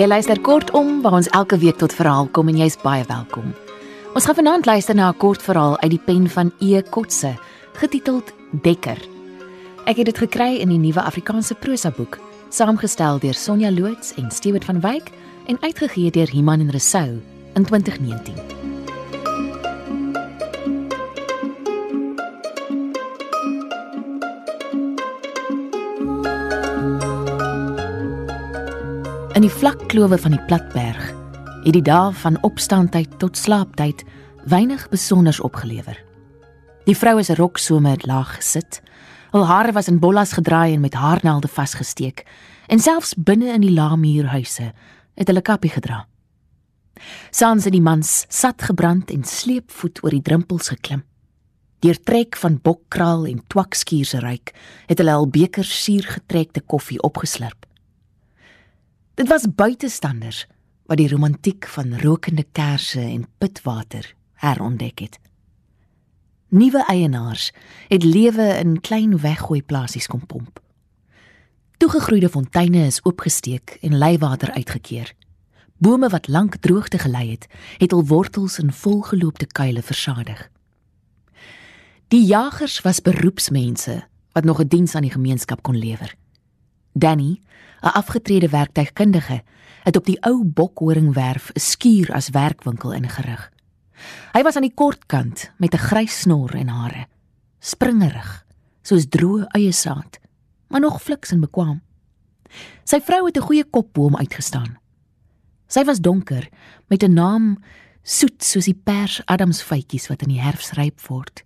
Jy luister kortom waar ons elke week tot verhaal kom en jy's baie welkom. Ons gaan vanaand luister na 'n kort verhaal uit die pen van E Kotse, getiteld Dekker. Ek het dit gekry in die Nuwe Afrikaanse Prosa boek, saamgestel deur Sonja Loots en Stewart van Wyk en uitgegee deur Iman en Resou in 2019. In die vlak klowe van die platberg het die dae van opstandtyd tot slaaptyd weinig besonders opgelewer. Die vrou is 'n roksome het laag gesit. Hul hare was in bollas gedraai en met haarnaalde vasgesteek en selfs binne in die lae muurhuise het hulle kappie gedra. Sans het die mans sat gebrand en sleepvoet oor die drempels geklim. Deur trek van bokkraal en twakskuurse ryk het hulle al bekers suurgetrekte koffie opgeslurp. Dit was buitestanders wat die romantiek van rokende kersse en pitwater herontdek het. Nuwe eienaars het lewe in klein weggooi plasies kom pomp. Toegegroeide fonteine is oopgesteek en leiwater uitgekeer. Bome wat lank droogte gelei het, het hul wortels in volgeloopte kuile versadig. Die jagers was beroepsmense wat nog 'n diens aan die gemeenskap kon lewer. Danny, 'n afgetrede werktuigkundige, het op die ou Bokhoringwerf 'n skuur as werkwinkel ingerig. Hy was aan die kort kant met 'n grys snor en hare, springerig, soos droë eie saad, maar nog fliks en bekwam. Sy vrou het 'n goeie kop bo hom uitgestaan. Sy was donker met 'n naam soet soos die pers adamsfytjies wat in die herfs ryp word.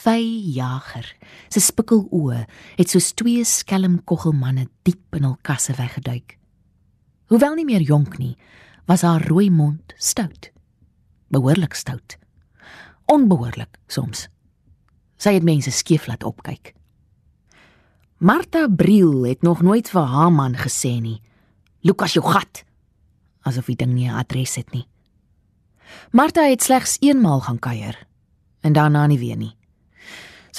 Vyjager. Sy spikkel oë het soos twee skelm koggelmanne diep in hul kasse weggeduik. Hoewel nie meer jonk nie, was haar rooi mond stout. Behoorlik stout. Onbehoorlik soms. Sy het mense skief laat opkyk. Martha Briel het nog nooit vir haar man gesê nie. Lukas jou gat. Asof hy ding nie 'n adres het nie. Martha het slegs eenmaal gaan kuier en daarna nie weer nie.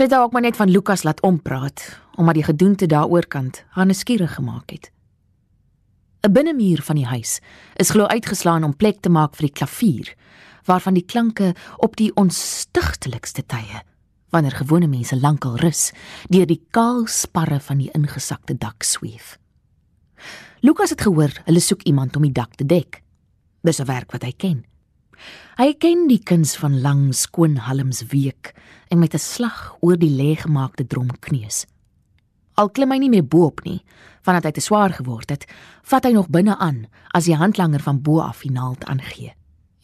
Sy het ook maar net van Lukas laat ompraat omdat die gedoente daaroor kant haar nuuskierig gemaak het. 'n Binnemuur van die huis is glo uitgeslaan om plek te maak vir die klavier waarvan die klanke op die onstigtelikste tye wanneer gewone mense lankal rus deur die kaal sparre van die ingesakte dak sweef. Lukas het gehoor hulle soek iemand om die dak te dek. Dis 'n werk wat hy ken. Hy ken die kuns van lang skoon halms week en met 'n slag oor die leeggemaakte drom kneus. Al klim hy nie meer bo-op nie, vandat hy te swaar geword het, vat hy nog binne aan as die handlanger van bo af die naald aangee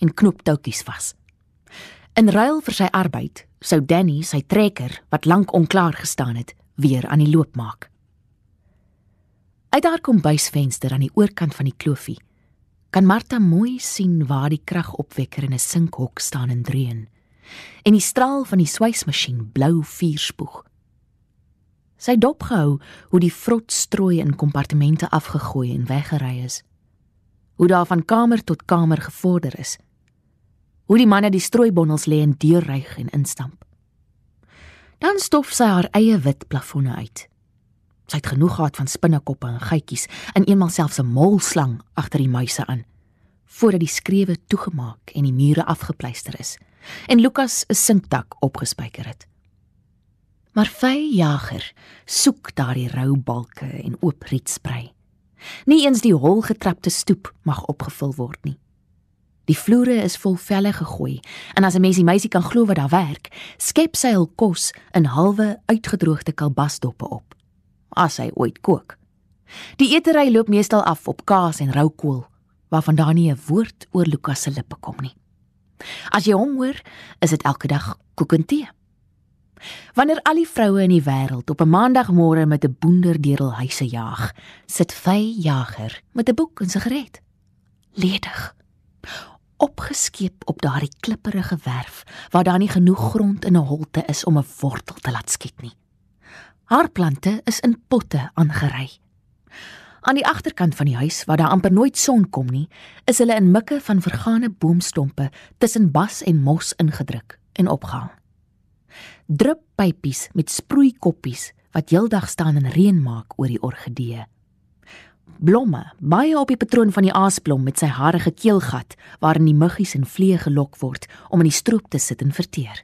en knoop toutjies vas. In ruil vir sy arbeid sou Danny sy trekker wat lank onklaar gestaan het, weer aan die loop maak. Uit haar kombuisvenster aan die oorkant van die kloofie kan Martha mooi sien waar die kragopwekker in 'n sinkhok staan en dreun en die straal van die swysmasjien blou vuur spoeg. Sy dop gehou hoe die vrot strooi in kompartemente afgegooi en weggery is. Hoe daar van kamer tot kamer gevorder is. Hoe die manne die strooibondels lê en deurryg en instamp. Dan stof sy haar eie wit plafonne uit. Sy het genoeg gehad van spinnekoppe en geitjies en eenmal selfs 'n molslang agter die muise aan voordat die skrewe toegemaak en die mure afgepleister is en Lukas 'n sinkdak opgespyker het. Maar vy jager soek daardie rou balke en oop rietsprei. Nie eens die holgetrapte stoep mag opgevul word nie. Die vloere is vol velle gegooi en as 'n mens die meisie kan glo wat daar werk, skep sy hul kos in halwe uitgedroogde kalbasdoppe op as hy ooit kook. Die etery loop meestal af op kaas en rou kool, waarvan daar nie 'n woord oor Lukas se lippe kom nie. As jy hom hoor, is dit elke dag koek en tee. Wanneer al die vroue in die wêreld op 'n maandagmôre met 'n boender deur hul huise jaag, sit vy jager met 'n boek en sigaret. Ledig. Opgeskeep op daardie klipperige werf waar daar nie genoeg grond in 'n holte is om 'n wortel te laat skiet nie. Haar plante is in potte aangery. Aan die agterkant van die huis waar daar amper nooit son kom nie, is hulle in mikke van vergane boomstompe tussen bas en mos ingedruk en opgehang. Druppypies met sproeikoppies wat heeldag staan en reën maak oor die orgidee. Blomme, baie op die patroon van die aasblom met sy harige keelgat waarin die muggies en vliee gelok word om in die stroop te sit en verteer.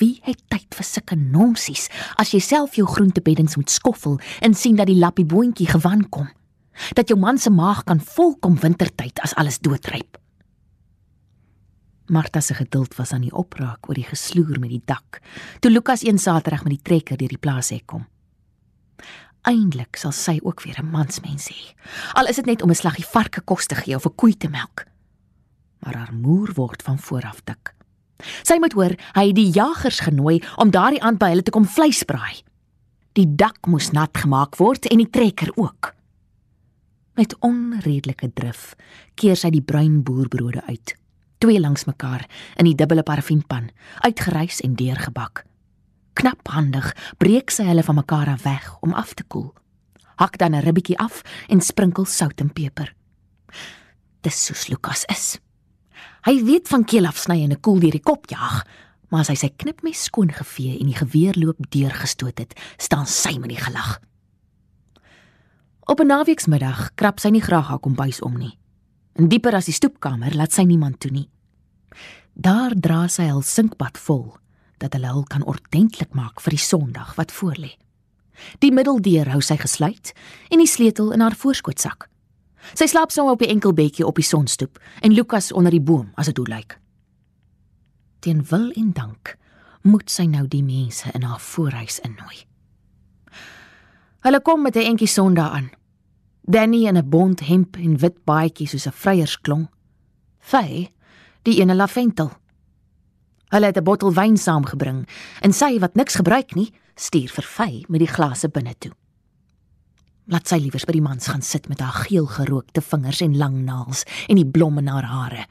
Wie het tyd vir sulke nonsies as jy self jou groentebeddings moet skoffel en sien dat die lappie boontjie gewan kom? Dat jou man se maag kan volkom wintertyd as alles doodryp. Martha se geduld was aan die opraak oor die gesloer met die dak. Toe Lukas een Saterdag met die trekker deur die plaas hek kom. Eindelik sal sy ook weer 'n mansmens hê. Al is dit net om 'n slaggie varke kos te gee of 'n koei te melk. Maar haar moer word van vooraf dik. Sy moet hoor hy het die jagers genooi om daardie aand by hulle te kom vleis braai. Die dak moes nat gemaak word en die trekker ook. Met onredelike drif keer sy die bruin boerbrode uit, twee langs mekaar in die dubbele parafinpan, uitgereis en deurgebak. Knaphandig breek sy hulle van mekaar af weg om af te koel. Hak dan 'n ribbetjie af en sprinkel sout en peper. Dis soos Lukas is. Hy weet van keel afsny en 'n koel deur die kop jag, maar as hy sy knipmes skoon gevee en die geweerloop deurgestoot het, staan sy met die gelag. Op 'n naweeksmiddag krap sy nie graag haar kombuis om nie. En dieper as die stoepkamer laat sy niemand toe nie. Daar dra sy al sinkbad vol dat hulle hul kan ordentlik maak vir die Sondag wat voorlê. Die middeldeur hou sy gesluit en die sleutel in haar voorskootsak. Sy slaap sommer op die enkel bedjie op die sonstoep en Lukas onder die boom as dit hoe lyk. Teen wil en dank moet sy nou die mense in haar voorhuis innooi. Hulle kom met 'n entjie sonda aan. Danny in 'n bont hemp en wit baadjie soos 'n vryiersklong. Fay, die ene laventel. Hulle het 'n bottel wyn saamgebring en sy wat niks gebruik nie, stuur vir Fay met die glase binne toe. Laat sy liewers by die mans gaan sit met haar geel gerookte vingers en lang naels en die blomme in haar hare.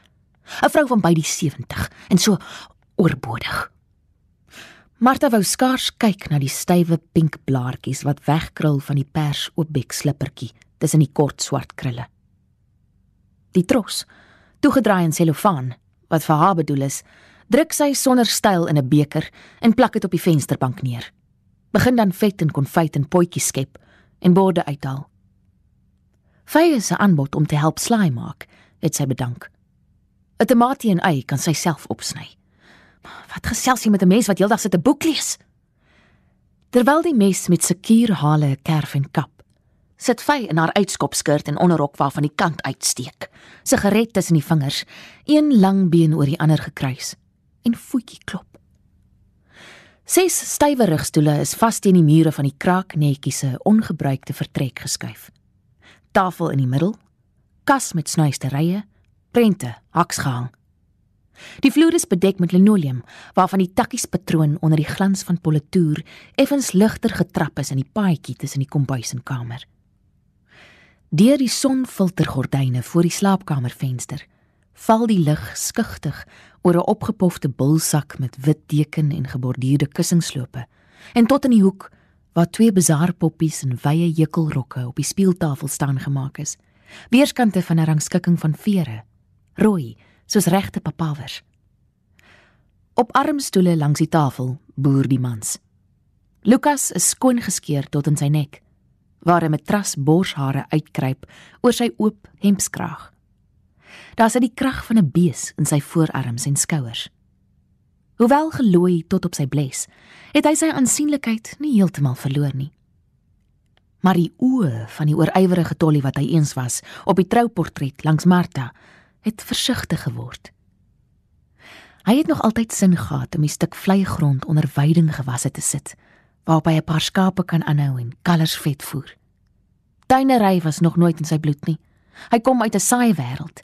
'n Vrou van by die 70 en so oorbodig. Martha wou skaars kyk na die stywe pink blaartjies wat wegkrul van die pers oopbek slippertjie tussen die kort swart krulle. Die tros, toegedraai in selofaan, wat vir haar bedoel is, druk sy sonder styl in 'n beker en plak dit op die vensterbank neer. Begin dan vet en konfyt in potjies skep en borde uithaal. Faye se aanbod om te help slaai maak, het sy bedank. 'n Tamatie en ei kan sy self opsny. Wat gesels jy met 'n mens wat heeldag sit 'n boek lees? Terwyl die mes met sekuur hale kerf en kap, sit Faye in haar uitskopskirt en onderrok waarvan die kant uitsteek, sigaret tussen die vingers, een lang been oor die ander gekruis en voetjie klop. Ses stywe rugstoele is vas teen die mure van die kraaknetjie se ongebruikte vertrek geskuif. Tafel in die middel, kas met snuisterye, prente, haks gehang. Die vloer is bedek met linoleum waarvan die takkies patroon onder die glans van politoer effens ligter getrap is in die paadjie tussen die kombuis en kamer. Deur die sonfiltergordyne voor die slaapkamervenster val die lig skugtig oor 'n opgepofte bulsak met wit deken en geborduurde kussingslope. En tot in die hoek waar twee besaarpoppies in wye jukkelrokke op die speeltafel staan gemaak is weerskante van 'n rangskikking van vere rooi soos regte papawers op armstoele langs die tafel boer die mans. Lukas is skoon geskeer tot in sy nek waar 'n matras borshare uitkruip oor sy oop hempskraag Daar sit die krag van 'n bees in sy voorarms en skouers. Hoewel gelooi tot op sy bles, het hy sy aansienlikheid nie heeltemal verloor nie. Maar die oë van die oorywerige tollie wat hy eens was op die trouportret langs Martha, het versigtig geword. Hy het nog altyd sin gehad om 'n stuk vlei grond onder weiding gewasse te sit, waarop hy 'n paar skape kan aanhou en kalvers vet voer. Tuinery was nog nooit in sy bloed nie. Hy kom uit 'n saai wêreld.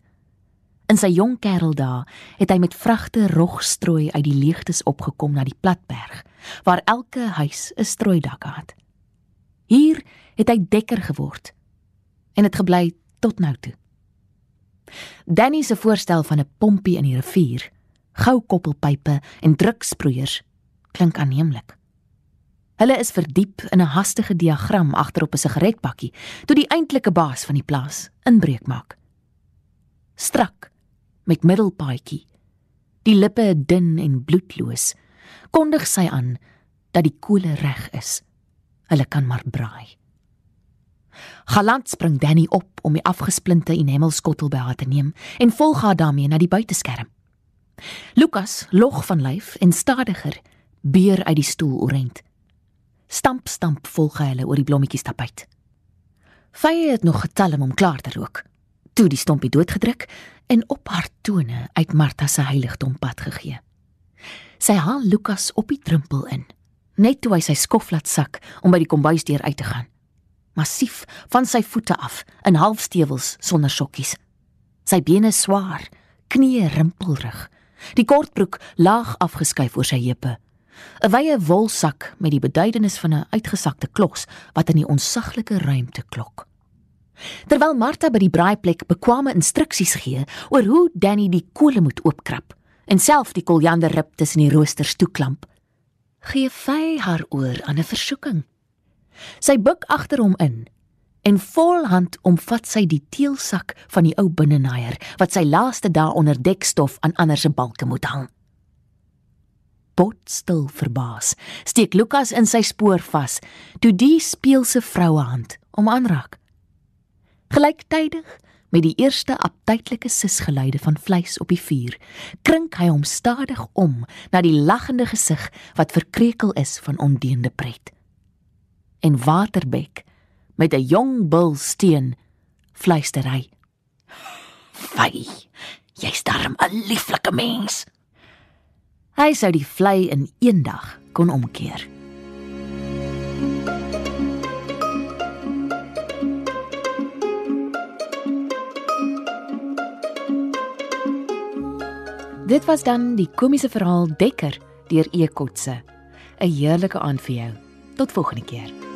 In sy jong kereldae het hy met vragte rogstrooi uit die leegtes opgekom na die platberg waar elke huis 'n strooidak het. Hier het hy dekker geword en het gebly tot nou toe. Danny se voorstel van 'n pompie in die rivier, goukoppelpype en druksproeiers klink aanneemlik. Hulle is verdiep in 'n hastige diagram agterop 'n sigaretpakkie toe die eintlike baas van die plaas inbreuk maak. Strak met middelpaadjie. Die lippe dun en bloedloos. Kondig sy aan dat die koele reg is. Hulle kan maar braai. Galant spring Danny op om die afgesplinte enamelskottel by haar te neem en volg haar daarmee na die buiteskerm. Lukas log van lyf en stadiger beer uit die stoel oorent. Stamp stamp volg hy hulle oor die blommetjies tapuit. Faye het nog getel om klaar te rook. Toe die stompie doodgedruk en op haar tone uit Martha se heiligdom pad gegee. Sy haal Lukas op die drempel in, net toe hy sy skof laat sak om by die kombuisdeur uit te gaan. Massief van sy voete af in halfstewels sonder sokkies. Sy bene swaar, knieë rimpelrig. Die kortbroek laag afgeskuif oor sy heupe. 'n Wye wolsak met die beduidenis van 'n uitgesakte kloks wat in die onsaglike ruimte klok. Terwyl Martha by die braaiplek bekwame instruksies gee oor hoe Danny die kole moet oopkrap, en self die koljanderrib tussen die roosters toeklamp. Gee sy haar oor aan 'n versoeking. Sy buig agter hom in en volhand omvat sy die teelsak van die ou binnenaaier wat sy laaste dae onder dekstof aan ander se balke moet hang. Botstil verbaas, steek Lukas in sy spoor vas toe die speelse vrouehand om aanraak. Gelyktydig met die eerste aptydelike sisgeluide van vleis op die vuur, krink hy hom stadig om na die lagende gesig wat verkrekel is van ondeende pret. En Waterbek met 'n jong bul steen fluister hy: "Fy, jy's darm 'n lieflike mens." Hy sou die vlei in een dag kon omkeer. Dit was dan die komiese verhaal Dekker deur E Kotse. 'n Heerlike aand vir jou. Tot volgende keer.